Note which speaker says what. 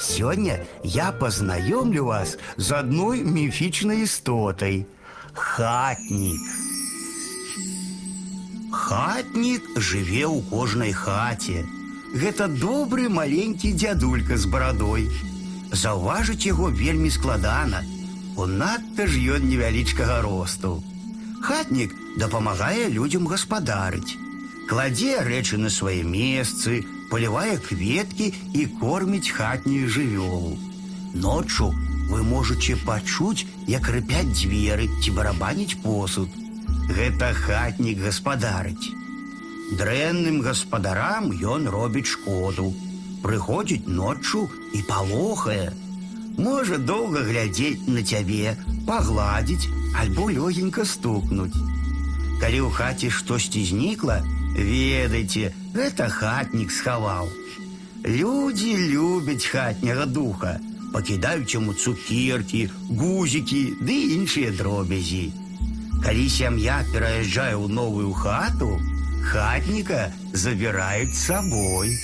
Speaker 1: Сегодня я познакомлю вас с одной мифичной истотой. Хатник. Хатнік жыве ў кожнай хаце. Гэта добры маленькі дзядулька з барадой. Заўважыць яго вельмі складана. У надта ж ён невялічкага росту. Хатнік дапамагае людзям гаспадарыць. Кладзе рэчы на свае месцы, палівае кветкі і корміць хатнюю жывёлу. Ноччу вы можаце пачуць, як рыпяць дзверы ці барабаніць посуд. Гэта хатнік гаспадарыць. Дрэнным гаспадарам ён робіць шкоду. Прыходзіць ноччу і палохае. Можа доўга глядзець на цябе, пагладзіць альбо лёгенька стукнуць. Калі ў хаце штосьці знікла, ведайце, гэта хатнік схаваў. Людзі любяць хатняга духа, пакідаюць яму цукеркі, гузікі ды іншыя дробязі. Калі сям'я пераязджае ў новую хату, хатніка забіраюць з сабой.